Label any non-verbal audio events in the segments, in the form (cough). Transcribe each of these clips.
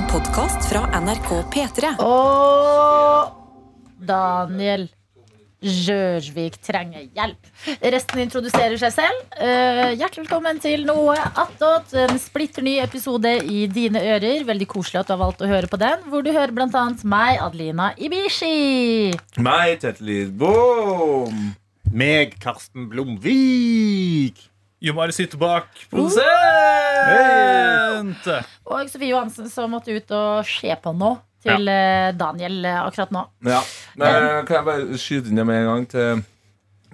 En podkast fra NRK P3. Og Daniel Gjørsvik trenger hjelp. Resten introduserer seg selv. Eh, hjertelig velkommen til Noe attåt. En splitter ny episode i dine ører. Veldig koselig at du har valgt å høre på den. Hvor du hører blant annet meg, Adelina Ibishi. Meg, Tete Lidbom. Meg, Karsten Blomvik. Jomari sitter bak produsent! Og Sofie Johansen som måtte ut og se på nå til ja. Daniel eh, akkurat nå. Ja. Men, kan jeg bare skyte inn det med en gang til,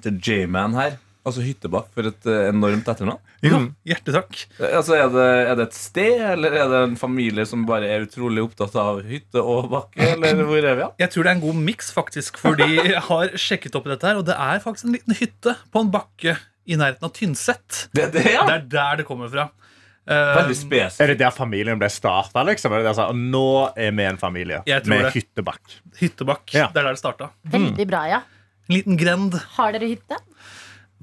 til J-Man her? Altså Hyttebakk for et eh, enormt etternavn. Ja, hjertetakk. Eh, Altså, er det, er det et sted, eller er det en familie som bare er utrolig opptatt av hytte og bakke? Eller hvor er vi? Ja? Jeg tror det er en god miks, faktisk. Fordi (laughs) jeg har sjekket opp dette her, og det er faktisk en liten hytte på en bakke i nærheten av Tynset. Det, det, ja. Det er der det kommer fra. Eh, Veldig spesifikt. Er det der familien ble starta? Liksom? Er det der sånn, nå er vi en familie med det. hyttebakk. Hyttebakk. Ja. Det er der det starta. Veldig bra, ja. En liten grend. Har dere hytte?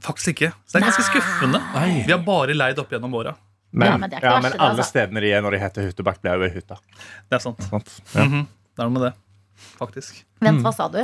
Faktisk ikke. Så det er ganske skuffende. Vi har bare leid opp gjennom åra. Men, Ja, men det er ja, men det, alle altså. stedene de er når de heter hyttebakk, blir jo ei hytte. Det er sant. Sant? Ja. Mhm. Det er noe med det. Faktisk. Vent, hva sa du?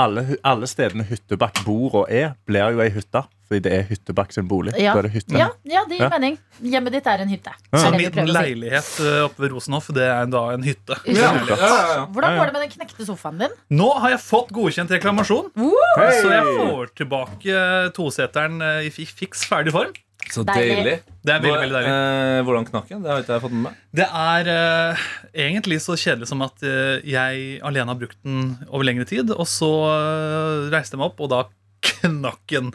Alle, alle stedene hyttebakk bor og er, blir jo ei hytte. Fordi det er hyttebakk sin bolig. Ja. Det hytte. Ja, ja, det gir Ja. mening. Hjemmet ditt er en hytte. Ja. Så min si. leilighet eh, oppe ved Rosenhoff, det er da en hytte. Ja. Ja, ja, ja. Hvordan går det med den knekte sofaen din? Nå har jeg fått godkjent reklamasjon, Hey. så jeg får tilbake toseteren eh, i fiks ferdig form. Så Deilig. Det er veldig, veldig deilig. Eh, hvordan knakk den? Det har ikke jeg fått med meg. Det er eh, egentlig så kjedelig som at eh, jeg alene har brukt den over lengre tid, og så eh, reiste jeg meg opp, og da (laughs) knakk den.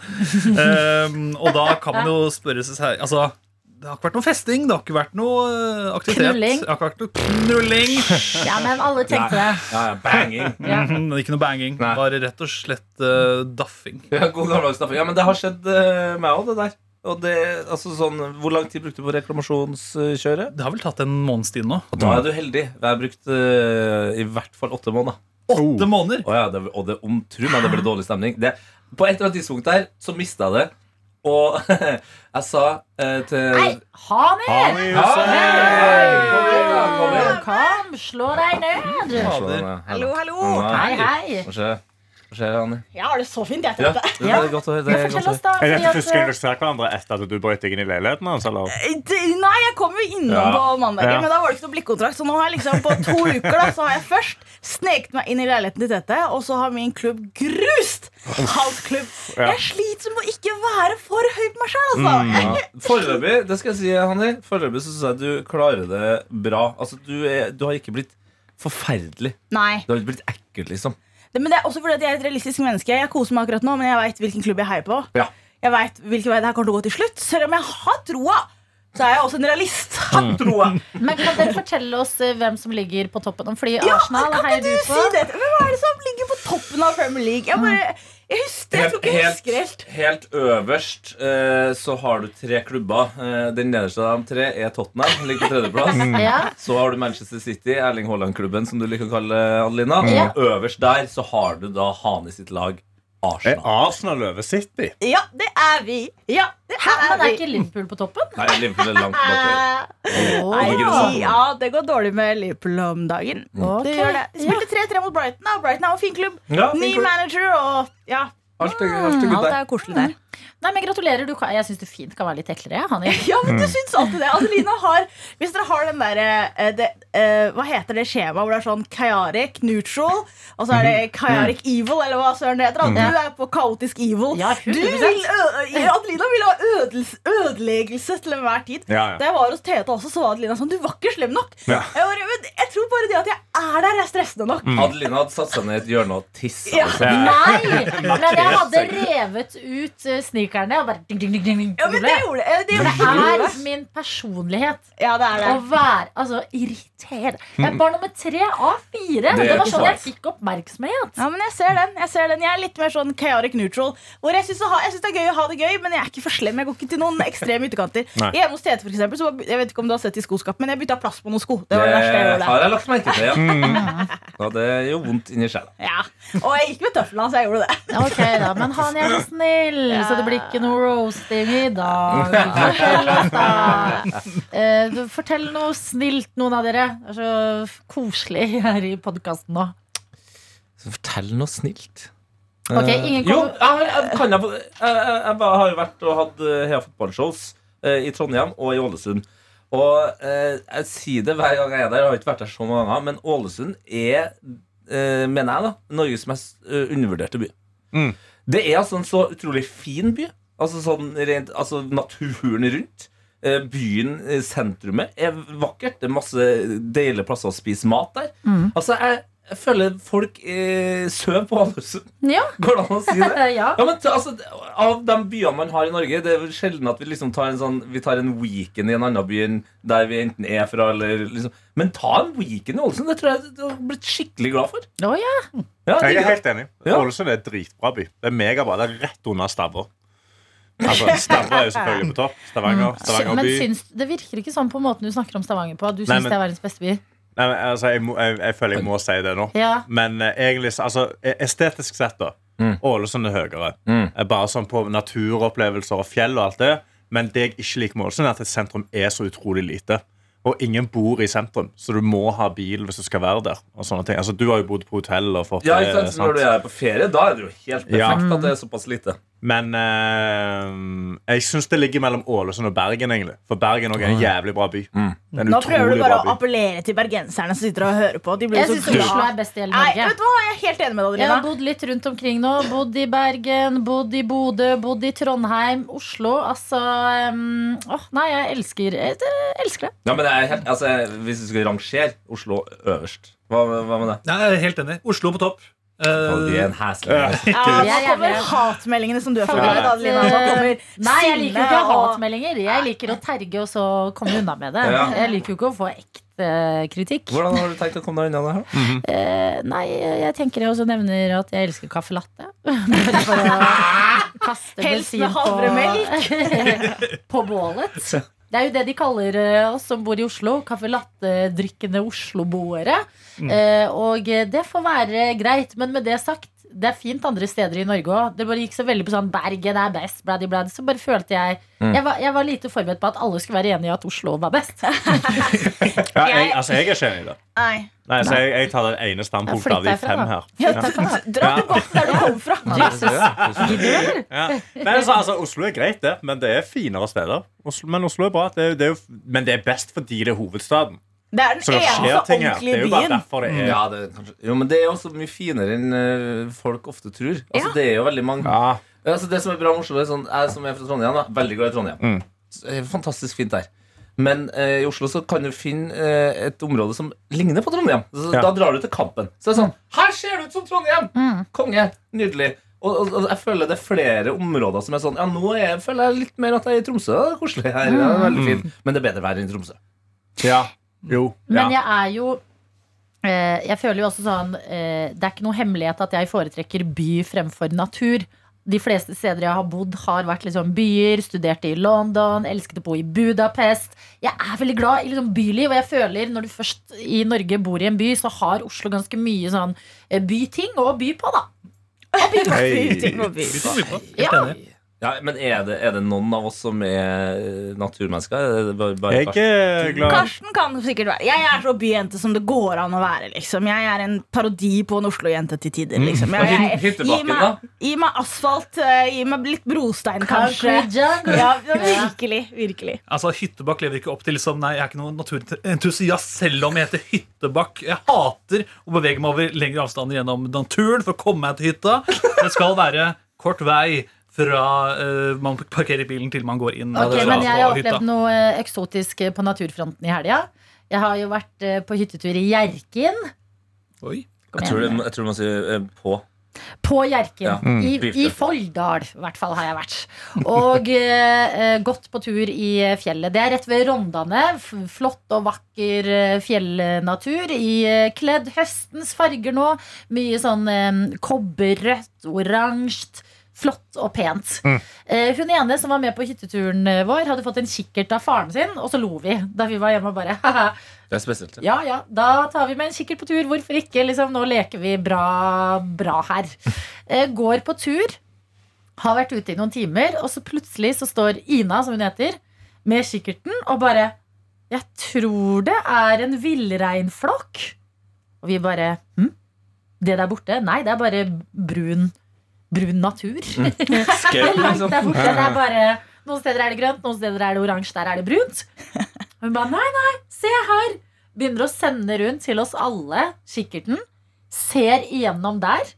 Ehm, og da kan man jo spørre seg Altså, det har ikke vært noe festing, det har ikke vært noe eh, aktivitet. Knulling. Det har ikke vært noe knulling. Ja, men alle tenkte det. Ja, ja, banging. (laughs) Ja. (laughs) Ikke noe banging. Nei. Bare rett og slett uh, daffing. Ja, god gammeldags daffing. Ja, men det har skjedd uh, meg òg, det der. Og det, altså sånn, Hvor lang tid brukte du på reklamasjonskjøret? Det har vel tatt en måneds tid nå. Og da er du heldig. Jeg har brukt uh, i hvert fall åtte måneder. Åtte måneder! Å ja, det, og det, om, tro meg, det ble dårlig stemning. Det, på et eller annet tidspunkt der så mista jeg det. Og (laughs) jeg sa eh, til Nei, ha med! Ha med! Kom kom. Kom, slå deg ned. Hallo, hallo. Hei, hei. Hva skjer, Hva skjer Anni? Jeg har det så fint, jeg. Ja, Tete. det er godt å høre. Det Ja, er godt å høre. Er dette første gang dere ser hverandre etter at du brøt deg inn i leiligheten hans? Eller? Nei, jeg kom jo innom Ja. på mandag, men da var det ikke noe blikkontrakt. Så nå har jeg liksom på to uker da, så har jeg først sneket meg inn i leiligheten til Tete, og så har min klubb grust hans klubb. (laughs) Ja. Jeg sliter med å ikke være for høy på meg sjøl, altså. Ja. (laughs) Foreløpig det skal jeg si, Hanni Foreløpig så syns jeg du klarer det bra. Altså, du, er, du har ikke blitt forferdelig. Nei, Du har ikke blitt ekkel, liksom. det, men det er også fordi at jeg er et realistisk menneske. Jeg koser meg akkurat nå, men jeg veit hvilken klubb jeg heier på. Ja. Jeg vet hvilken vei det her kommer til å gå til slutt. Selv om jeg har troa, så er jeg også en realist. (laughs) tror jeg. men kan dere fortelle oss eh, hvem som ligger på toppen? Fordi Ja, Arsenal kan heier du på. si det? Hvem er det som ligger på toppen av Premier League? Jeg, bare, jeg husker, jeg jeg husker helt. helt øverst eh, så har du tre klubber. Eh, den nederste av de tre er Tottenham. Ligger på tredjeplass. (laughs) Ja. Så har du Manchester City, Erling Haaland-klubben, som du liker å kalle Adelina. Ja. Øverst der så har du da Hani sitt lag Er Arsenal. Arsenal over City? Ja, det er vi. Ja, det Hæ, er men er vi. ikke Liverpool på toppen? Nei, Liverpool er langt bak. Oh? Ja, det går dårlig med Liverpool om dagen. Okay. Det gjør det. Spilte 3-3 mot Brighton. Da. Brighton er en fin klubb. Ja, fin Ny klubb. manager og ja, Alt er, alt er good alt er koselig der. Nei, men Gratulerer. Du kan, jeg syns det fint kan være litt eklere. jeg, Ja, men du syns alltid det. Adelina har Hvis dere har den derre eh, eh, Hva heter det skjemaet hvor det er sånn chaotic, neutral, og så er det chaotic evil, eller hva søren det heter. da. Du er på kaotisk evil. Ja, Du vil Adelina vil ha ødels- ødeleggelse til enhver tid. Ja, ja. Da jeg var hos Tete også, så var Adelina sånn Du var ikke slem nok. Ja. Jeg, var, men jeg tror bare det at jeg er der, er stressende nok. Adelina hadde satt seg ned i et hjørne og tissa. Ja. liksom. Nei! (laughs) Men jeg hadde revet ut uh, snikerne og bare ding, ding, ding, ding, ding, Ja, men det gjorde det. Det gjorde det er min personlighet Ja, det er å være altså, irriterende. Jeg er bare nummer tre av fire. Det Det, var sånn jeg fikk oppmerksomhet. Ja, men jeg ser den. Jeg ser den Jeg er litt mer sånn chaotic neutral. Hvor Jeg syns det er gøy å ha det gøy, men jeg er ikke for slem. Jeg går ikke til noen ekstreme ytterkanter. Hjemme hos Tete, for eksempel, så var- jeg vet ikke om du har sett i skoskapet, men jeg bytta plass på noen sko. Det Det var det verste jeg gjorde. har jeg lagt merke til, ja. (laughs) ja det gjør vondt inni sjela. Ja. Og jeg gikk med tøflene, så jeg gjorde det. Ok da, Men han er så snill, så det blir ikke noe roasting i dag. (laughs) Fortell oss, da. Eh, fortell noe snilt, noen av dere. Det er så koselig (laughs) her i podkasten nå. Så Fortell noe snilt. Ok, ingen ingen jo, kommer- jeg, jeg, kan jeg, jeg, jeg, har jo vært og hatt Hea Heia fotballshows eh, i Trondheim og i Ålesund. Og eh, jeg sier det hver gang jeg er der. Jeg har ikke vært der så mange ganger, men Ålesund er, eh, mener jeg, da Norges mest eh, undervurderte by. Mm. Det er altså en så utrolig fin by. Altså sånn rent, altså Naturen rundt. Eh, Byen, eh, sentrumet, er vakkert. Det er masse deilige plasser å spise mat der. Mm. Altså, jeg, jeg føler folk eh, søv på Ålesund. Ja. (laughs) Går det an å si det? (laughs) ja. Ja, men altså, Av de byene man har i Norge, det er vel sjelden at vi liksom tar en sånn Vi tar en weekend i en annen by enn der vi enten er fra, eller liksom Men ta en weekend i Ålesund. Det tror jeg du har blitt skikkelig glad for. Å, ja. Ja, Jeg er helt enig. Ja. Ålesund er et dritbra by. Det er megabra. Det er rett under Stavre. Altså, Stavre er jo selvfølgelig på topp. Stavanger. Stavanger Men by. syns, det virker ikke sånn på måten du snakker om Stavanger på. At du Nei, syns men- det er verdens beste by. Nei, men, altså, jeg, må, jeg, jeg føler jeg må si det nå. Ja. Men eh, egentlig, altså, e- estetisk sett, da. Mm. Ålesund er høyere. Mm. Eh, Bare sånn på naturopplevelser og fjell og alt det. Men det jeg ikke liker med Ålesund, er at et sentrum er så utrolig lite. Og ingen bor i sentrum, så du må ha bil hvis du skal være der. Og sånne ting. Altså, du har jo bodd på hotell og fått ja, det, ikke sant? Når du er på ferie, da er det jo helt perfekt Ja. at det er såpass lite. Men eh, jeg syns det ligger mellom Ålesund og Bergen, egentlig. For Bergen også er en jævlig bra by. Mm. Det er en Nå prøver utrolig du bare bra å by. appellere til bergenserne som sitter og hører på. De blir Jeg så syns Oslo er best i hele Nei, Norge. vet du hva? Jeg er helt enig med deg, Jeg har Adelina. bodd litt rundt omkring nå. Bodd i Bergen, bodd i Bodø, bodd i Trondheim, Oslo. Altså um, Åh, nei, jeg elsker Jeg elsker det. Ja, men det er helt, altså, Hvis du skal rangere Oslo øverst, hva, hva med det? Jeg er helt enig. Oslo på topp. Eh, heslig Ja, nå er kommer hatmeldingene som du er så glad i. Adelina. Nei, jeg liker jo ikke hatmeldinger. Jeg liker å terge og så komme unna med det. Jeg liker jo ikke å få ekte kritikk. Hvordan har du tenkt å komme deg unna det her? uh, (laughs) nei, jeg tenker jeg også nevner at jeg elsker caffè latte. (laughs) Bare for å (laughs) kaste bensin på, på bålet. Det er jo det de kaller eh, oss som bor i Oslo. Caffè latte-drikkende Oslo-boere. Eh, og det får være greit. Men med det sagt, det er fint andre steder i Norge òg. Det bare gikk så veldig på sånn Bergen er best, bladi bladi. Så bare følte jeg jeg, var, jeg var lite forberedt på at alle skulle være enige i at Oslo var best. (laughs) Ja, jeg, altså, jeg er ikke enig i det. Nei. Nei, så jeg, jeg tar det ene standpunktet av de fem da. her. Ja. Dra tilbake der du kom fra. (laughs) Ja. Nei, altså, altså, Oslo er greit, det, men det er finere steder. Oslo, men Oslo er bra. Det er, det er jo, men det er best fordi det er hovedstaden. Det er den eneste ordentlige er jo bare byen. derfor det er Ja, det er kanskje, jo, men det er også mye finere enn eh, folk ofte tror. Altså, Ja. Det er jo veldig mange Ja. altså, Det som er bra med Oslo, er sånn, jeg som er fra Trondheim, da, veldig glad i Trondheim. Mm. Fantastisk fint der. Men eh, i Oslo så kan du finne eh, et område som ligner på Trondheim. Så, Ja. Da drar du til Kampen. Så det er sånn Her ser det ut som Trondheim! Konge! Nydelig. Og, og, og jeg føler det er flere områder som er sånn Ja, nå er, føler jeg litt mer at jeg er i Tromsø. Det er koselig her. Ja, det er veldig fint. Men det er bedre vær enn i Tromsø. ja. Jo. Men Ja. jeg er jo eh, Jeg føler jo også sånn eh, Det er ikke noe hemmelighet at jeg foretrekker by fremfor natur. De fleste steder jeg har bodd, har vært liksom byer. Studerte i London, elsket å bo i Budapest. Jeg er veldig glad i liksom byliv, og jeg føler når du først i Norge bor i en by, så har Oslo ganske mye sånn eh, byting å by på, da. Og by på. by, Ting å by på. Helt enig. Ja, men er det, er det noen av oss som er eh, naturmennesker? Er det bare, bare Jeg er glad Karsten kan sikkert være Jeg er så byjente som det går an å være. Liksom. Jeg er en parodi på en Oslo-jente til tider. Liksom. Jeg, Jeg, jeg, gi, meg, gi meg asfalt, eh, gi meg litt brostein, kanskje. Ja, virkelig. virkelig Altså, Hyttebakk lever ikke opp til liksom, Nei, jeg er ikke noen naturentusiast selv om jeg heter Hyttebakk. Jeg hater å bevege meg over lengre avstander gjennom naturen for å komme meg til hytta. Det skal være kort vei fra uh, man parkerer bilen til man går inn. Ok, eh, men jeg har opplevd noe eh, eksotisk eh, på naturfronten i helga. Jeg har jo vært uh, på hyttetur i Hjerkinn. Oi. Jeg tror, det, jeg tror man sier uh, på. På Hjerkinn. Ja, I, Bifte. I Folldal, i hvert fall, har jeg vært. Og gått på tur i fjellet. Det er rett ved Rondane. Flott og vakker fjellnatur. I, kledd høstens farger nå. Mye sånn eh, kobberrødt, oransje. Flott og pent. Eh, hun ene som var med på hytteturen eh, vår, hadde fått en kikkert av faren sin, og så lo vi da vi var hjemme og bare haha. Det er spesielt. Ja, ja, da tar vi med en kikkert på tur. Hvorfor ikke? Liksom, nå leker vi bra, bra her. Eh, går på tur. Har vært ute i noen timer, og så plutselig så står Ina, som hun heter, med kikkerten og bare Jeg tror det er en villreinflokk. Og vi bare hm? Det der borte? Nei, det er bare brun, brun natur. (laughs) Liksom. borte. Det er bare Noen steder er det grønt, noen steder er det oransje, der er det brunt. Og hun bare nei, nei, se her. Begynner å sende rundt til oss alle kikkerten. Ser igjennom der.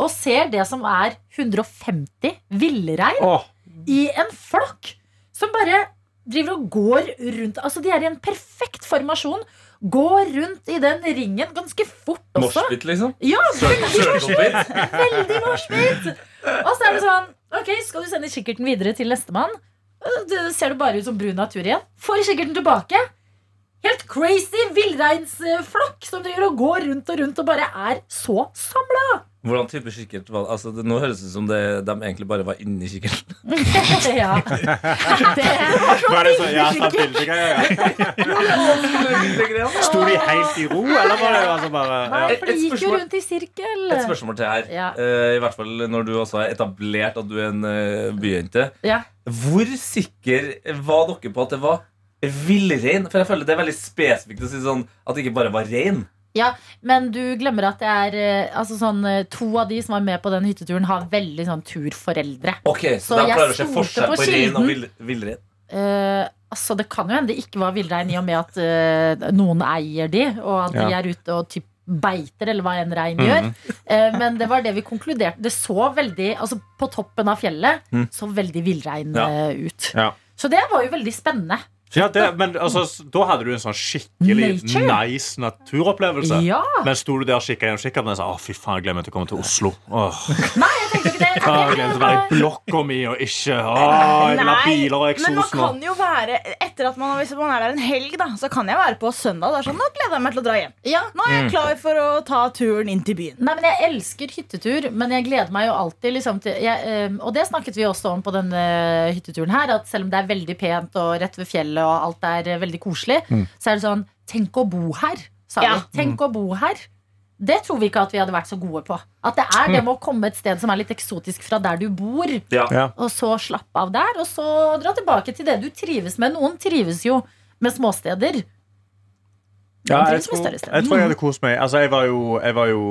Og ser det som er 150 villrein oh. i en flokk. Som bare driver og går rundt. Altså De er i en perfekt formasjon. Går rundt i den ringen ganske fort også. Moshpit, liksom. Ja. Veldig morsbit! Og så er det sånn Ok, skal du sende kikkerten videre til nestemann? Det ser du bare ut som brun natur igjen. Får kikkerten tilbake. Helt crazy villreinsflokk som driver og går rundt og rundt og bare er så samla. Hvordan type kikkert var det? Altså, det? Nå høres det ut som det, de egentlig bare var inni kikkerten. (laughs) ja. (laughs) Det var det sånn, ja, sånn bildegreier? (laughs) Sto de helt i ro, eller var det altså bare Nei, for de gikk jo rundt i sirkel. Et spørsmål til her. Ja. Uh, I hvert fall når du også har etablert at du er en uh, byjente. Ja. Hvor sikker var dere på at det var villrein? For jeg føler det er veldig spesifikt å si sånn at det ikke bare var rein. Ja, men du glemmer at det er eh, altså sånn, eh, to av de som var med på den hytteturen, har veldig sånn turforeldre. Ok, Så, Så de jeg klarer å se forskjell på på rein og villrein? Uh, altså Det kan jo hende det ikke var villrein i og med at uh, noen eier de, og at de er ute og typ beiter, eller hva en rein gjør. Uh, men det var det vi konkluderte. Det så veldig, altså På toppen av fjellet Mm. så veldig villrein Ja. ut. Ja. Så det var jo veldig spennende. Ja, det, men altså, da hadde du en sånn skikkelig Nature. nice naturopplevelse. Ja! Men sto du der og kikka gjennom kikkerten og sa å fy faen, jeg glemte å komme til Oslo. Åh, Nei, jeg tenkte ikke det. å, jeg glemte å være i blokka mi og ikke Åh, jeg vil ha biler og men man eksos nå. kan jo være Etter at man, Hvis man er der en helg, da så kan jeg være på søndag. Det er sånn, Nå gleder jeg meg til å dra hjem. Ja. Nå er jeg klar for å ta turen inn til byen. Nei, men Jeg elsker hyttetur, men jeg gleder meg jo alltid liksom, til jeg, eh, Og det snakket vi også om på denne hytteturen her. At selv om det er veldig pent og rett ved fjellet og alt er eh, veldig koselig, så er det sånn Tenk å bo her, sa Ja. vi. Tenk å bo her. Det tror vi ikke at vi hadde vært så gode på. At det er det med å komme et sted som er litt eksotisk fra der du bor, Ja. Og så slappe av der, og så dra tilbake til det du trives med. Noen trives jo med småsteder. Ja, jeg tror, jeg tror jeg hadde kost meg. Altså, jeg var jo, jeg var jo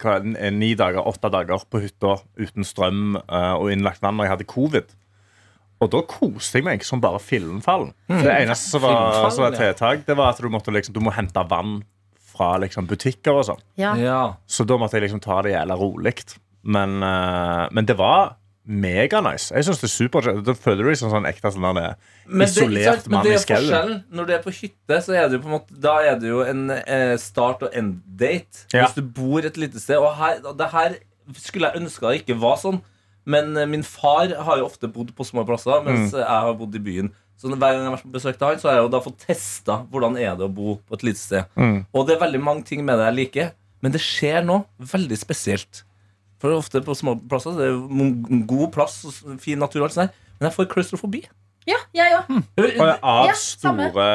hva, ni dager, åtte dager på hytta uten strøm uh, og innlagt vann når jeg hadde covid. Og da koste jeg meg som bare fillenfallen. Det eneste som var, som var tiltak, det var at du måtte, liksom, du må hente vann fra liksom, butikker og sånn. Ja. Ja. Så da måtte jeg liksom ta det jævla rolig. Men, uh, men det var meganice. Jeg synes det er super Da føler du deg som sånn ekte sånn der, isolert mann i skauen. Når du er på hytte, så er det jo på en måte Da er det jo en eh, start- og end-date. Ja. Hvis du bor et lite sted. Og her, det her skulle jeg ønske det ikke var sånn. Men eh, min far har jo ofte bodd på små plasser, mens Mm. jeg har bodd i byen. Så hver gang jeg har vært på besøk til han, så har jeg jo da fått testa hvordan er det å bo på et lite sted. Mm. Og det er veldig mange ting med det jeg liker, men det skjer noe veldig spesielt. For ofte på små plasser så er det jo m- god plass og fin natur, og alt sånt der, men jeg får klaustrofobi. ja, jeg òg. Og det er av Ja, samme. store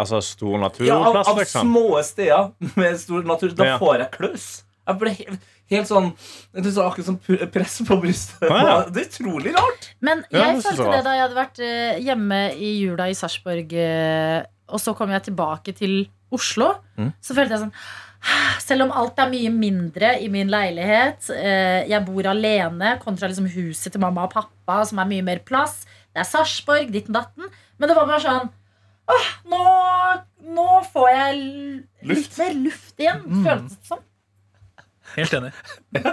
Altså stor Ja, av, av liksom. små steder med stor natur. Da Ja. får jeg klaus. Jeg ble helt, helt sånn Det er så akkurat som press på brystet. Ah, ja. (laughs) Det er utrolig rart. Men jeg ja, jeg følte det da jeg hadde vært eh, hjemme i jula i Sarpsborg, eh, og så kom jeg tilbake til Oslo, Mm. så følte jeg sånn selv om alt er mye mindre i min leilighet, eh, jeg bor alene kontra liksom huset til mamma og pappa, som er mye mer plass, det er Sarpsborg, ditten datten, men det var bare sånn Åh, nå, nå får jeg litt mer luft igjen, Mm. føltes det som. Helt enig. (laughs) Jeg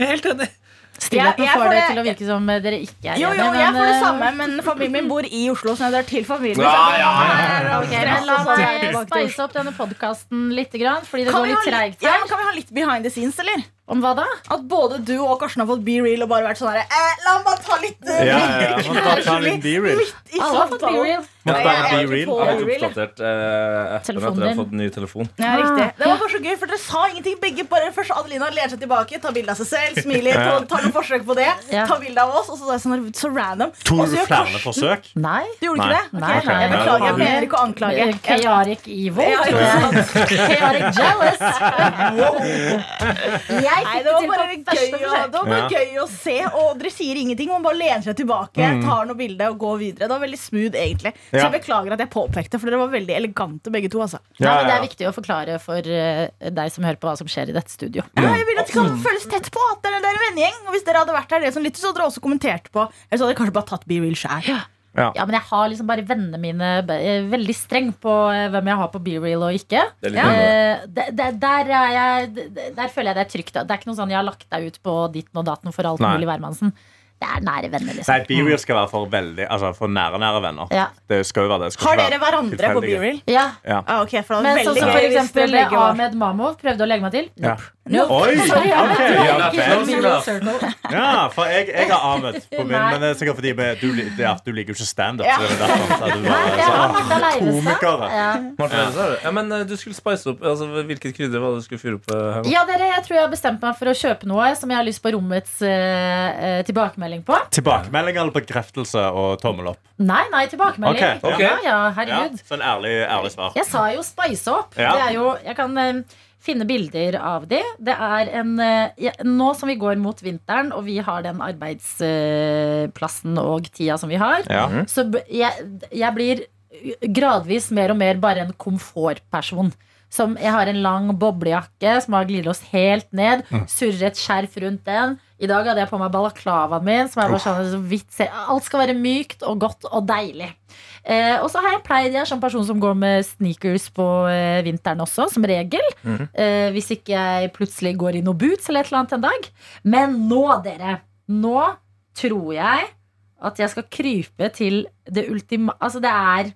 er helt enig. Stillheten Jeg- jeg får det det- til å virke som eh, dere ikke er Jo, jo, enige, jeg får det eh, samme, men familien min bor i Oslo, så jeg drar til familien. Ja, La meg spice opp denne podkasten litt, fordi det Kan går litt treigt her. kan vi ha litt behind the scenes, eller? Om hva da? At både du og Karsten har fått be real og bare vært sånn herre eh, La meg ta litt Ja, ja, ja. (laughs) I Alle har fått samtalen. Bare er be real. Jeg har ikke oppdatert eh, appen etter at jeg har fått ny telefon. Ja, riktig. Det var bare så gøy, for dere sa ingenting. Begge bare Først Adelina ler seg tilbake, tar bilde av seg selv, smiler, Ja. tar, noen forsøk på det. Ja. Tar bilde av oss, og så, er det sånn, så random. Gjør flere forsøk? Nei. Du gjorde ikke det? Ok, Nei, Jeg beklager, jeg mener ikke å anklage. Eh, Chaotic evil. Ja, ja. Chaotic jealous. Jeg fikk det var til på første forsøk. det var bare gøy å se, og dere sier ingenting. Man bare lener seg tilbake, tar noe bilde og går videre. Det var veldig smooth, egentlig. Så jeg beklager at jeg påpekte, for dere var veldig elegante begge to. Altså. Nei, Ja, men det er viktig å forklare for eh, deg som hører på hva som skjer i dette studio. Ja, jeg vil at det skal føles tett på at dere, er en vennegjeng. Og hvis dere hadde vært her, dere som lytter, så hadde dere også kommentert på. Eller så hadde dere kanskje bare tatt Be Real sjæl. Ja, men jeg har liksom bare vennene mine eh, veldig streng på eh, hvem jeg har på BeReal og ikke. Det er Ja. Eh, der, er jeg, der føler jeg det er trygt. Det er ikke noe sånn jeg har lagt deg ut på ditten og datten for alt Nei. mulig hvermannsen. Det er nære venner, liksom. Nei, BeReal skal være for veldig Altså for nære, nære venner. Ja. Det skal jo være det. det skal Har ikke dere være hverandre på tilfeldige. Be Ja. Ja. Ah, ok, for det var Men sånn som gøy for hvis eksempel begge var Ahmed Mamov prøvde å legge meg til. Ja. Nope. Oi! Ok, ja, vel. Ja, for jeg, jeg har Ahmed på min, men det er sikkert fordi du, ja, du liker jo ikke standup. Ja. Så det derfor at du Nei, bare, jeg har så, Martha komikere. Ja. Ja. Ja, men eh, du skulle spice opp altså, Hvilket krydder var det du skulle fyre opp? eh, her ja, dere, jeg tror jeg har bestemt meg for å kjøpe noe som jeg har lyst på rommets eh, eh, tilbakemelding på. Tilbakemelding eller bekreftelse og tommel opp? Nei, nei, tilbakemelding. Okay. Okay. Ja, ja, Ja, herregud. så en ærlig, ærlig svar. Jeg sa jo spice opp. Ja. Det er jo, jeg kan eh, finne bilder av de. Det er en eh, ja, Nå som vi går mot vinteren, og vi har den arbeidsplassen og tida som vi har, Ja. så jeg, jeg blir gradvis mer og mer bare en komfortperson. Som jeg har en lang boblejakke som har glidelås helt ned. Surrer et skjerf rundt den. I dag hadde jeg på meg balaklavaen min. Som er bare sånn, så vidt ser. Alt skal være mykt og godt og deilig. Eh, og så har jeg pleid Jeg er sånn person som går med sneakers på eh, vinteren også, som regel. eh, hvis ikke jeg plutselig går i noe boots eller et eller annet en dag. Men nå, dere. Nå tror jeg at jeg skal krype til det ultima... Altså, det er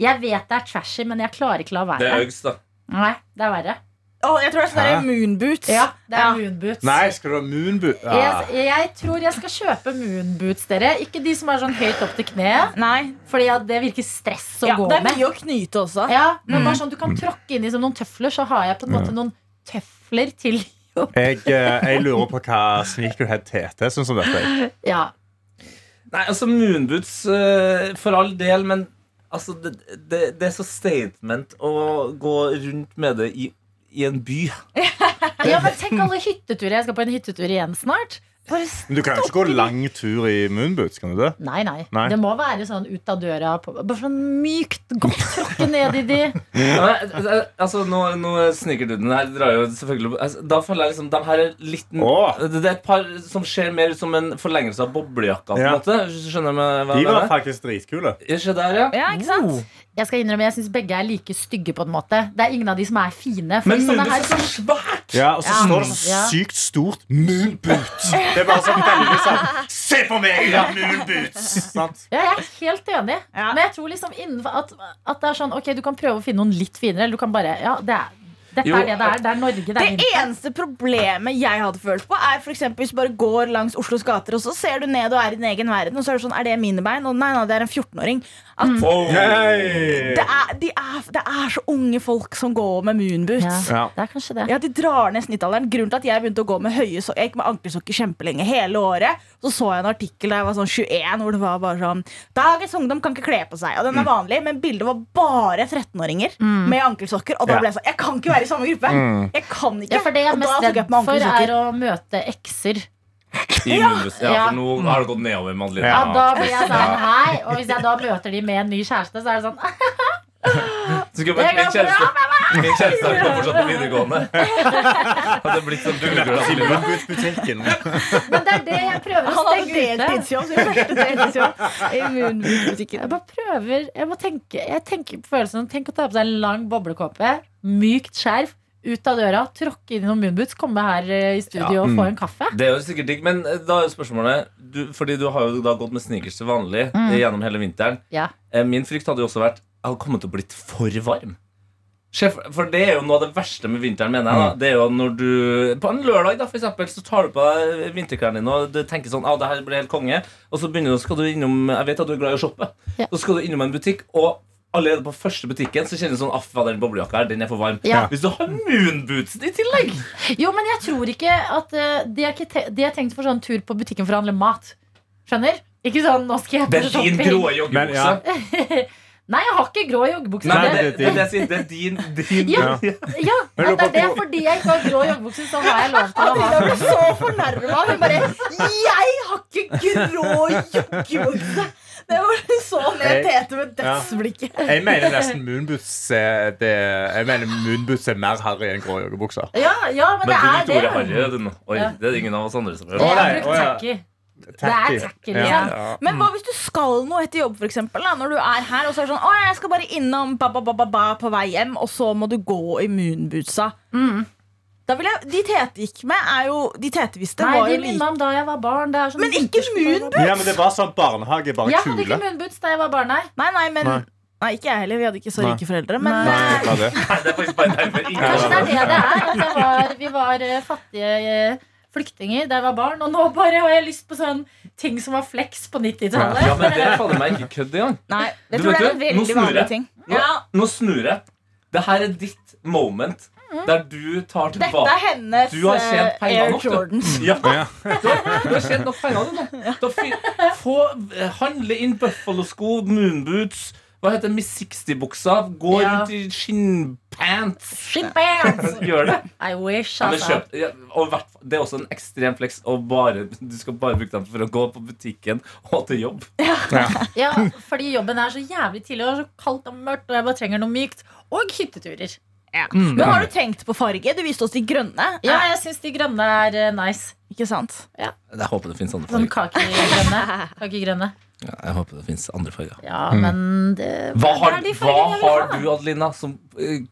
Jeg vet det er trashy, men jeg klarer ikke la Det er være. Uggs, da. Nei, det er verre. Å, jeg tror det er sånn der moonboots. Ja, det er Ja. moonboots. Nei, skal du ha moonboots? Ja. Jeg, jeg tror jeg skal kjøpe moonboots, dere. Ikke de som er sånn høyt opp til kneet. Nei. Fordi ja, det virker stress å Ja, gå det er med. mye å knyte også. Ja, men bare sånn Du kan tråkke inn i som noen tøfler, så har jeg på en måte noen tøfler til (laughs) jobb. Jeg, eh, jeg lurer på hva Sneakerhead TT syns om dette. Ja. Nei, altså Moonboots eh, for all del, men altså, det, det, det er så statement å gå rundt med det i, i en by. (laughs) ja, men tenk alle hytteturer. Jeg skal på en hyttetur igjen snart. Men du kan jo ikke gå lang tur i moonboots, kan du det? Nei, nei, Nei. Det må være sånn ut av døra. På, bare sånn mykt, godt tråkke ned i de. (laughs) Ja, men, eh, altså, nå, nå den her drar jo selvfølgelig altså, Da føler jeg liksom De her er litt Åh. Det er et par som ser mer ut som en forlengelse av boblejakka. på en Ja. måte du skjønner med hva De jeg var faktisk dritkule. Ja, der, ja. Ja, ikke sant? Jeg skal innrømme, jeg syns begge er like stygge på en måte. Det er ingen av de som er fine. For Men sånne er så svært! Ja, Og så Ja. står det så Ja. sykt stort moonboot. Det er bare sånn veldig sånn Se på meg, jeg har moonboots! Sant? ja, jeg er helt enig. Ja. Men jeg tror liksom innenfor at, at det er sånn Ok, du kan prøve å finne noen litt finere, eller du kan bare Ja, det er, dette Jo, er det det er. Det er Norge, det er Det eneste problemet jeg hadde følt på, er eksempel hvis du bare går langs Oslos gater, og så ser du ned og er i din egen verden, og så er det sånn Er det mine bein? Og nei, nei, det er en 14-åring. At Oh. Hey. det, er, de er, det er så unge folk som går med moonboots. Ja, Ja. det er kanskje det. Ja, De drar ned snittalderen. Grunnen til at jeg begynte å gå med høye sokker Jeg gikk med ankelsokker kjempelenge hele året. Så så jeg en artikkel da jeg var sånn 21, hvor det var bare sånn Dagens ungdom kan ikke kle på seg. Og den er vanlig, men bildet var bare 13-åringer med ankelsokker. Og da ble jeg sånn Jeg kan ikke være i samme gruppe! Jeg kan ikke. Ja, for det jeg er mest redd for, er å møte ekser. Ja, Ja. for nå har det gått nedover med Adeline. Ja, Ja. da blir jeg sånn hei. Og hvis jeg da møter de med en ny kjæreste, så er det sånn (laughs) Så skal jeg bare, min kjæreste Min kjæreste har fortsatt på (laughs) videregående. Hadde blitt sånn. (laughs) Men det er det jeg prøver å Han hadde stenge ute. (laughs) i. Jeg bare prøver Jeg må tenke Jeg tenker på følelsen Tenk å ta på seg en lang boblekåpe, mykt skjerf, ut av døra, tråkke inn i noen moonboots, komme her eh, i studio og få en kaffe. Det er jo sikkert digg, men eh, da er spørsmålet du, Fordi du har jo da gått med sneakers til vanlig mm. gjennom hele vinteren. Ja. Eh, Min frykt hadde jo også vært Jeg hadde kommet til å blitt for varm. Sjef, For det er jo noe av det verste med vinteren, mener jeg. da Det er jo når du På en lørdag, da, for eksempel, så tar du på deg vinterklærne dine og du tenker sånn Å, det her blir helt konge. Og så begynner du, skal du innom Jeg vet at du er glad i å shoppe. Ja. Så skal du innom en butikk, og allerede på første butikken så kjenner du sånn Aff, den boblejakka her, den er for varm. Ja. Hvis du har moonbootsen i tillegg Jo, men jeg tror ikke at eh, de, er ikke te er tenkt for sånn tur på butikken for å handle mat. Skjønner? Ikke sånn nå skal jeg Det på er din shopping. grå Men, joggebukse. (laughs) Nei, jeg har ikke grå joggebukse. Nei, Det- det, det, det. Det er din, din Ja. Ja. Ja, Men det er det fordi jeg ikke har grå joggebukse, så har jeg lov til å ha Jeg ble så fornærma. Hun bare 'Jeg har ikke grå joggebukse!' Det var så ned Tete med dødsblikket. Jeg mener nesten moonboots er, jeg mener moonboots er mer harry enn grå joggebukse. Ja, ja, men, Men det er det. Oi, det er det ingen av oss andre som gjør. Jeg har brukt tacky. Tacky. Det er tacky, Ja. ja. Men hva hvis du skal noe etter jobb, for eksempel, da, når du er her og så er det sånn Å, jeg skal bare innom ba, ba, ba, ba, ba på vei hjem, og så må du gå i moonbootsa. Mm. Da vil jeg, De Tete gikk med, er jo De Tete visste, Nei, var de jo like om da jeg var barn. Det er sånn Men ikke moonboots? Ja, men det var sånn barnehage, bare Jeg hadde ikke kule. moonboots da jeg var barn, nei. Nei, nei, men Nei. Nei, ikke jeg heller. Vi hadde ikke så rike foreldre. Men Nei. Nei, det. Nei, det er faktisk bare ingen Kanskje det er det det er. Var, vi var eh, fattige eh, flyktninger da jeg var barn, og nå bare har jeg lyst på sånn ting som var flex på 90-tallet. Ja, men det er fader meg ikke kødd engang. nei, det tror jeg er en nå veldig snur vanlig jeg. ting. Nå, nå snur jeg. Det her er ditt moment der du tar tilbake Dette er hennes Du har tjent eh, Air nok, du. Jordans. Ja, Ja. du har, du har tjent nok penger, du nå. Få eh, handle inn Buffalo-sko, moonboots Hva heter Miss 60-buksa? Gå Ja. rundt i skinnpants. Skinnpants! (laughs) Gjør det. I wish, Ja, men altså. kjøp, ja, og hvert det er også en ekstrem flex. Og bare, du skal bare bruke dem for å gå på butikken og til jobb. Ja, fordi jobben er så jævlig tidlig og så kaldt og mørkt, og jeg bare trenger noe mykt. Og hytteturer. Men har du tenkt på farge? Du viste oss de grønne. Ja, jeg syns de grønne er eh, nice. Ikke sant? Jeg håper det finnes andre Sånn farger. kakegrønne. kakegrønne. Ja, jeg håper det finnes andre farger. Ja, men det, Hva det har, er de hva har du, Adelina, som eh,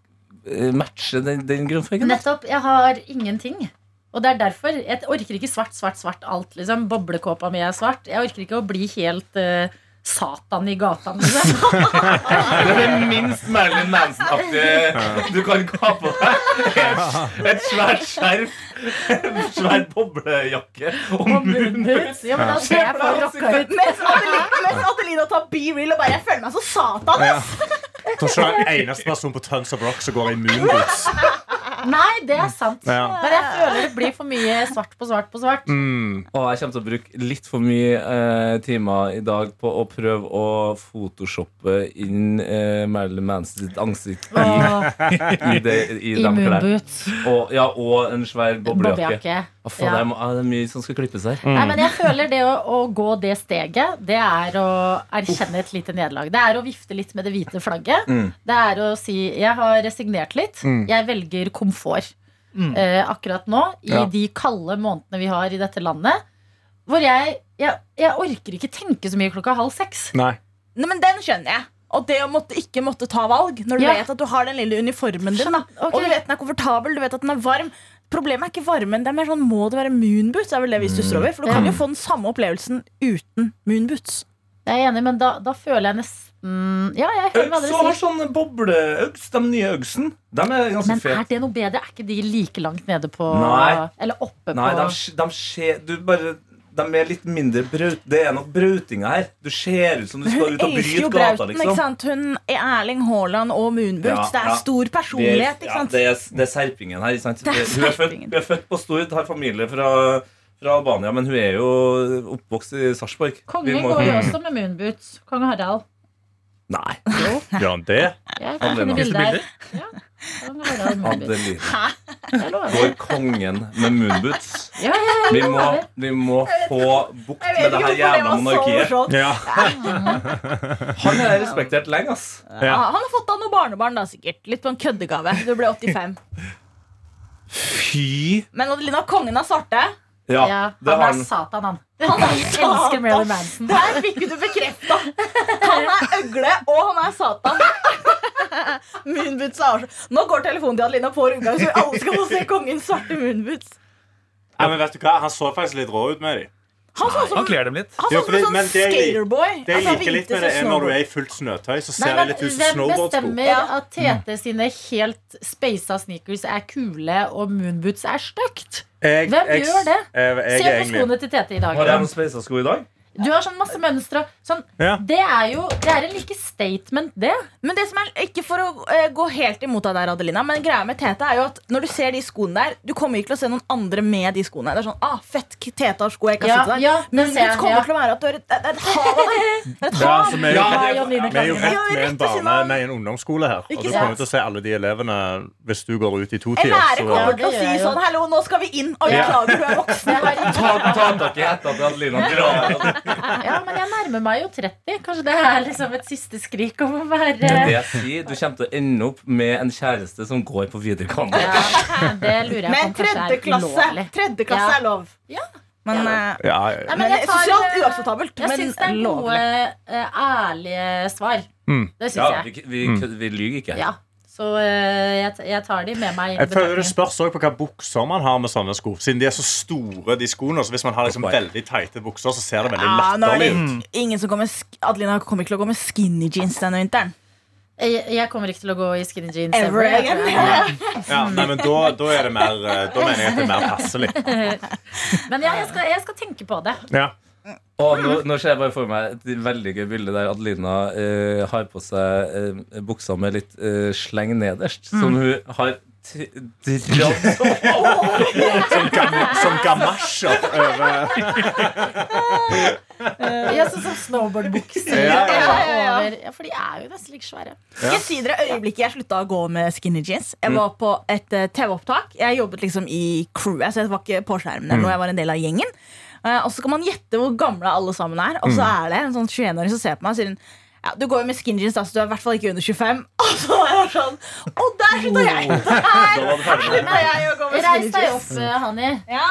matcher den, den grunnfargen? Nettopp. Jeg har ingenting. Og det er derfor. Jeg orker ikke svart, svart, svart alt. Liksom. Boblekåpa mi er svart. Jeg orker ikke å bli helt eh, Satan i gata. Liksom. (laughs) Det er det minst Marilyn Manson-aktige du kan ha på deg. Et, et svært skjerf, en svær boblejakke og moonboots. Ja, men da ser jeg for rocka ut. Mens Adelina, tar be real og bare Jeg føler meg så satan. Ja. Tror ikke det er eneste person på Tons of Rock som går i moonboots. Nei, det er sant. Ja. Men jeg føler det blir for mye svart på svart på svart. Mm. Og jeg kommer til å bruke litt for mye eh, timer i dag på å prøve å photoshoppe inn eh, Marilyn Manson sitt ansikt i, Og (laughs) i, det, i, i de klærne. Og, ja, og en svær boblejakke. Faen, Ja. det, er, det er mye som skal klippes her. Nei, men jeg føler det å, å gå det steget, det er å erkjenne et lite nederlag. Det er å vifte litt med det hvite flagget. Mm. Det er å si jeg har resignert litt. Jeg velger komfort eh, akkurat nå, i Ja. de kalde månedene vi har i dette landet. Hvor jeg, jeg, jeg orker ikke tenke så mye klokka halv seks. Nei. Nei, men Den skjønner jeg. Og det å måtte, ikke måtte ta valg når du Ja. vet at du har den lille uniformen din. Da. Ok. Og du vet den er komfortabel, du vet at den er varm. Problemet er ikke varmen. Det er mer sånn, Må det være moonboots? Det er vel det vi stusser over For du kan jo få den samme opplevelsen uten moonboots. Jeg er enig, men da, da føler jeg nesten Ja, jeg hører hva Øgs dere har sier. sånne bobleøgs, de nye øgsen. De er ganske Men fete. er det noe bedre? Er ikke de like langt nede på Nei. Eller oppe Nei, på de, de skjer Du bare De er litt mindre braut... Det er nok brautinga her. Du ser ut som du skal ut og bryte gata, Brauten. ikke liksom. sant? Hun er Erling Haaland og moonboots. Ja, det er ja. stor Det er, personlighet. ikke ja, det, er, det er serpingen her. Ikke sant? Det er Hun, er født, hun er født på Stord, har familie fra, fra Albania, men hun er jo oppvokst i Sarpsborg. Kongen må- går jo også med moonboots. Kong Harald. Nei. Gjør han det? Jeg kan finne bilder. Ja. Adeline. Går kongen med moonboots? Ja, ja, ja, Vi må, vi må få bukt med det her jævla monarkiet. (laughs) Han er respektert lenge, ass. Ja, han har fått av noen barnebarn, da sikkert. Litt på en køddegave. Du ble 85. Fy Men Adelina, kongen av svarte. Ja, Ja, det han har er han. Satan, han. Han er satan. elsker Marilyn Manson. Der fikk du bekrefta. Han er øgle, og han er Satan. (laughs) (laughs) Moonboots er avslørt. Nå går telefonen til Adelina på rundgang, så alle skal få se kongens svarte moonboots. Nei, men vet du hva? Han så faktisk litt rå ut med dem. Han så ut som, Han dem litt. han så ut som en sånn det skaterboy. Det jeg Altså, liker litt med det, er når du er i fullt snøtøy, så ser det litt ut som Hvem snowboardsko. bestemmer at Tete sine helt speisa sneakers er kule og moonboots er stygt? Hvem jeg- gjør det? Jeg, jeg, Se på skoene til Tete i dag. Har jeg noen speisa sko i dag? Du har sånn masse mønstre. Sånn, Ja. det er jo Det er en like statement, det. Men det som er, ikke for å uh, gå helt imot deg der, Adelina, men greia med Tete er jo at når du ser de skoene der, du kommer ikke til å se noen andre med de skoene. Det er sånn, ah, fett, Tete har sko, jeg kan Ja, sitte der. ja, det Men ser det kommer ja. til å være at du er et, det et hav av det. Et hav. vi er jo, Line vi er jo rett med en, barne, med en ungdomsskole her. Og du sant? kommer til å se alle de elevene hvis du går ut i to to-tida. lærer så- kommer til å si jeg sånn Hallo, nå skal vi inn. Og beklager, klager, du er voksen. Ta (laughs) har Ta, ta tak i hetta til Adelina. Ja, men jeg nærmer meg jo 30. Kanskje det er liksom et siste skrik om å være Det er det jeg sier. Du kommer til å ende opp med en kjæreste som går på videregående. ja, Det lurer jeg på Men om tredje klasse, tredje klasse Ja. er lov. Ja. Men, Ja. eh, Ja, Nei, men jeg tar- sosialt uakseptabelt, Jeg men syns det er gode, eh, ærlige svar. Mm. Det syns Ja, jeg. vi, vi, vi lyver ikke. Ja. Så eh, jeg, jeg tar de med meg. Jeg føler Det spørs også på hva bukser man har med sånne sko. Siden de er så store, de skoene. Så hvis man har liksom veldig teite bukser, så ser det veldig Ja, er latterlig ut. ingen som kommer Adelina kommer ikke til å gå med skinny jeans denne vinteren. Jeg, jeg kommer ikke til å gå i skinny jeans Ever ever again. Ja. (laughs) Ja, nei, men da, da er det mer eh, Da mener jeg at det er mer passelig. (laughs) Men ja, jeg skal, jeg skal tenke på det. Ja. Og nå, nå ser jeg bare for meg et veldig gøy bilde der Adelina eh, har på seg eh, buksa med litt eh, sleng nederst, som hun har dratt (laughs) Som, gamasj som gamasjer over Ja, sånn som snowboardbukser. Ja, ja, ja, ja. Ja, for de er jo nesten like svære. Skal jeg si dere øyeblikket jeg slutta å gå med skinny jeans? Jeg var på et eh, TV-opptak. Jeg jobbet liksom i crewet, så jeg var ikke på skjermen. eller noe, Jeg var en del av gjengen Eh, Og så kan man gjette hvor gamle alle sammen er. Og så er det en sånn 21-åring som ser på meg og sier hun, ja, Du går jo med skinny jeans, da, så du er i hvert fall ikke under 25. (laughs) Og så var jeg sånn Og der slutta jeg! (laughs) Der det slutta jeg å gå med Reis deg opp, Hanni Hani. Ja.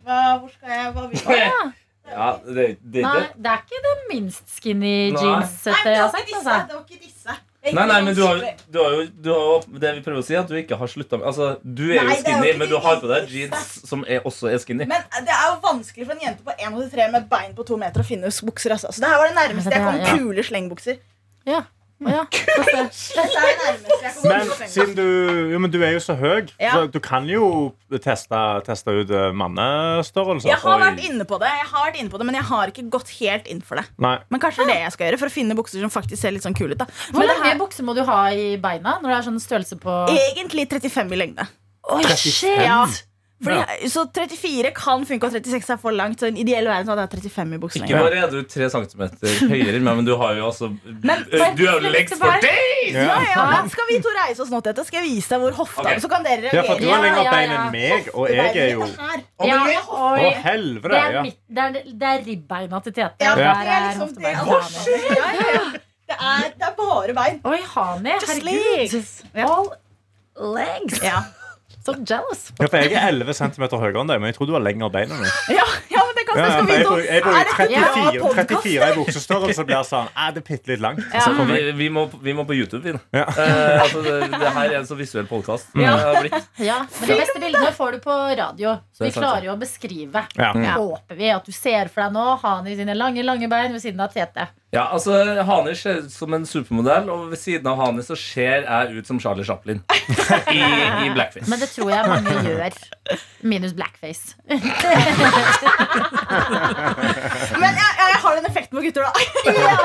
Hva, hvor skal jeg hva vil jeg? Ja, det, det, Nei, det. det er ikke det minst skinny jeans-settet jeg det har sett. Altså. Det var ikke disse. Nei, nei, men du har, du har jo du har, Det vi prøver å si, er at du ikke har slutta med Altså, du er jo skinny, er jo men du har på deg jeans som er, også er skinny. Men det er jo vanskelig for en jente på 1,83 med et bein på to meter å finne bukser. Altså. Så det her var det nærmeste jeg kom Ja. kule slengbukser. Ja. Ja. Men siden du, jo, men du er jo så høy, Ja. så du kan jo teste, teste ut mannestørrelse. Jeg har vært inne på det, jeg har vært inne på det men jeg har ikke gått helt inn for det. Nei. Men kanskje det er det jeg skal gjøre for å finne bukser som faktisk ser litt sånn kule ut. da Hvor Men lange her, bukser må du ha i beina når det er sånn størrelse på Egentlig 35 i lengde. Oi, shit! Ja. Fordi, Så 34 kan funke, og 36 er for langt. Så i en ideell verden så hadde jeg 35 i Ikke bare er du tre centimeter høyere men du har jo altså Men- Du er jo lengst for deg! Ja, ja, men Skal vi to reise oss nå til dette? Skal jeg vise deg hvor hofta okay. Så kan dere Ja, for du har lengre ja, bein enn meg, og jeg er jo Å, helvete! Det er, Ja. det er, det ribbeina til Tete. Ja, det er liksom det. Ja, ja, ja. Det er, det er bare bein. Oi, Hani, herregud. All legs. Ja. So jealous. Ja, for jeg er 11 cm høyere enn deg, men jeg tror du har lengre bein enn meg. Ja, ja, det kan Ja, skal vi jeg jeg tror Er 34, 34 i buksestørrelse blir sånn Er Det bitte litt langt. Ja. Så Vi, vi, må, vi må på YouTube, vi. Ja. Uh, altså, det, det her er en så visuell podkast. Ja. (laughs) Ja, men de beste bildene får du på radio. Så vi klarer jo å beskrive. Ja. Ja. Håper vi at du ser for deg nå Hani sine lange lange bein ved siden av Tete. Ja, altså, Hani ser ut som en supermodell, og ved siden av Hani så ser jeg ut som Charlie Chaplin. (laughs) I, i blackface. Men det tror jeg mange gjør. Minus blackface. (laughs) (laughs) Men jeg, jeg har den effekten på gutter, da. (laughs) Ja.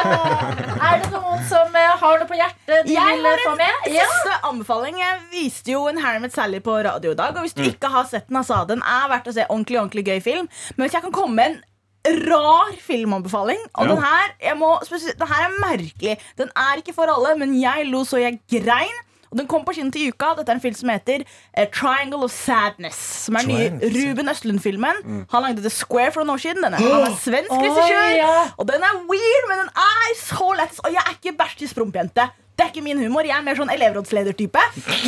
Er det noen som eh, har noe på hjertet de Jeg vil har eh, få med? Ja. siste anbefaling. Jeg viste jo en Harry Met Sally på radio i dag. Og hvis du ikke har sett den, altså, den er verdt å se. Ordentlig, ordentlig gøy film. Men hvis jeg kan komme med en rar filmanbefaling Og Ja. den her jeg må, Den her er merkelig. Den er ikke for alle, men jeg lo så jeg grein. Og Den kom på kino til uka. Dette er en film som heter A Triangle of Sadness. Som er den nye Ruben Østlund-filmen. Han lagde The Square for noen år siden. Denne. Han er svensk regissør. Yeah. Og den er weird, men den er så lættis. Og jeg er ikke bæsj til sprompjente. Det er ikke min humor. Jeg er mer sånn elevrådsleder-type.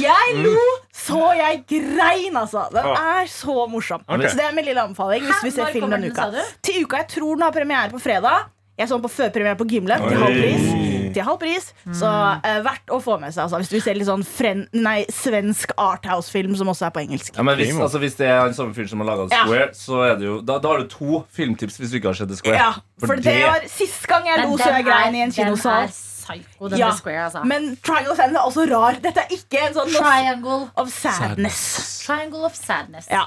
Jeg lo så jeg grein, altså. Den er så morsom. Okay. Så det er min lille anbefaling hvis vi ser filmen film denne den, uka. Til uka, Jeg tror den har premiere på fredag. Jeg så den på førpremiere på Gimlet til halv pris. Til halv pris Så eh, verdt å få med seg altså, hvis du vil se litt sånn fren nei, svensk arthouse-film som også er på engelsk. Ja, men hvis, altså, hvis det er den samme fyren som har laga Ja. Square, så er det jo da, da har du to filmtips hvis du ikke har sett The Square. Ja, for det var sist gang jeg lo så jeg grein i en kinosal. Den er psycho, den Ja, The Square, altså. Men Triangle of Sadness er også rar. Dette er ikke en sånn Triangle, of sadness. triangle of sadness. Ja.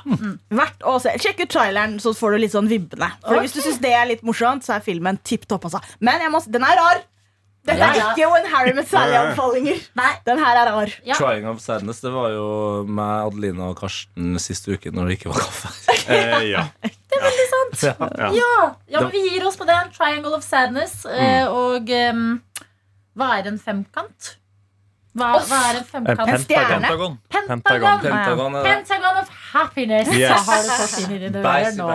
Verdt å se. Sjekk ut traileren, så får du litt sånn vibbene. For. Hvis du syns det er litt morsomt, så er filmen tipp topp. Altså. Men jeg må, den er rar. Dette er ja. ikke en Harry med Sally-anbefalinger. (laughs) Nei, Den her er rar. ja. Trying of Sadness, det var jo meg, Adelina og Karsten siste uke når det ikke var kaffe. (laughs) Eh, ja. Ja. Ja. Ja, ja, men vi gir oss på den. Triangle of sadness. Mm. Og um, hva er en femkant? Hva, hva er en femkant? En stjerne. Pentagon. Pentagon. Pentagon ja. Pentagon of happiness. Yes. Så har du fått inn i dine ører nå.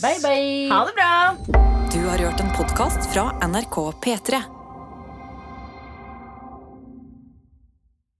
Bye, bye. Ha det bra. Du har hørt en podkast fra NRK P3.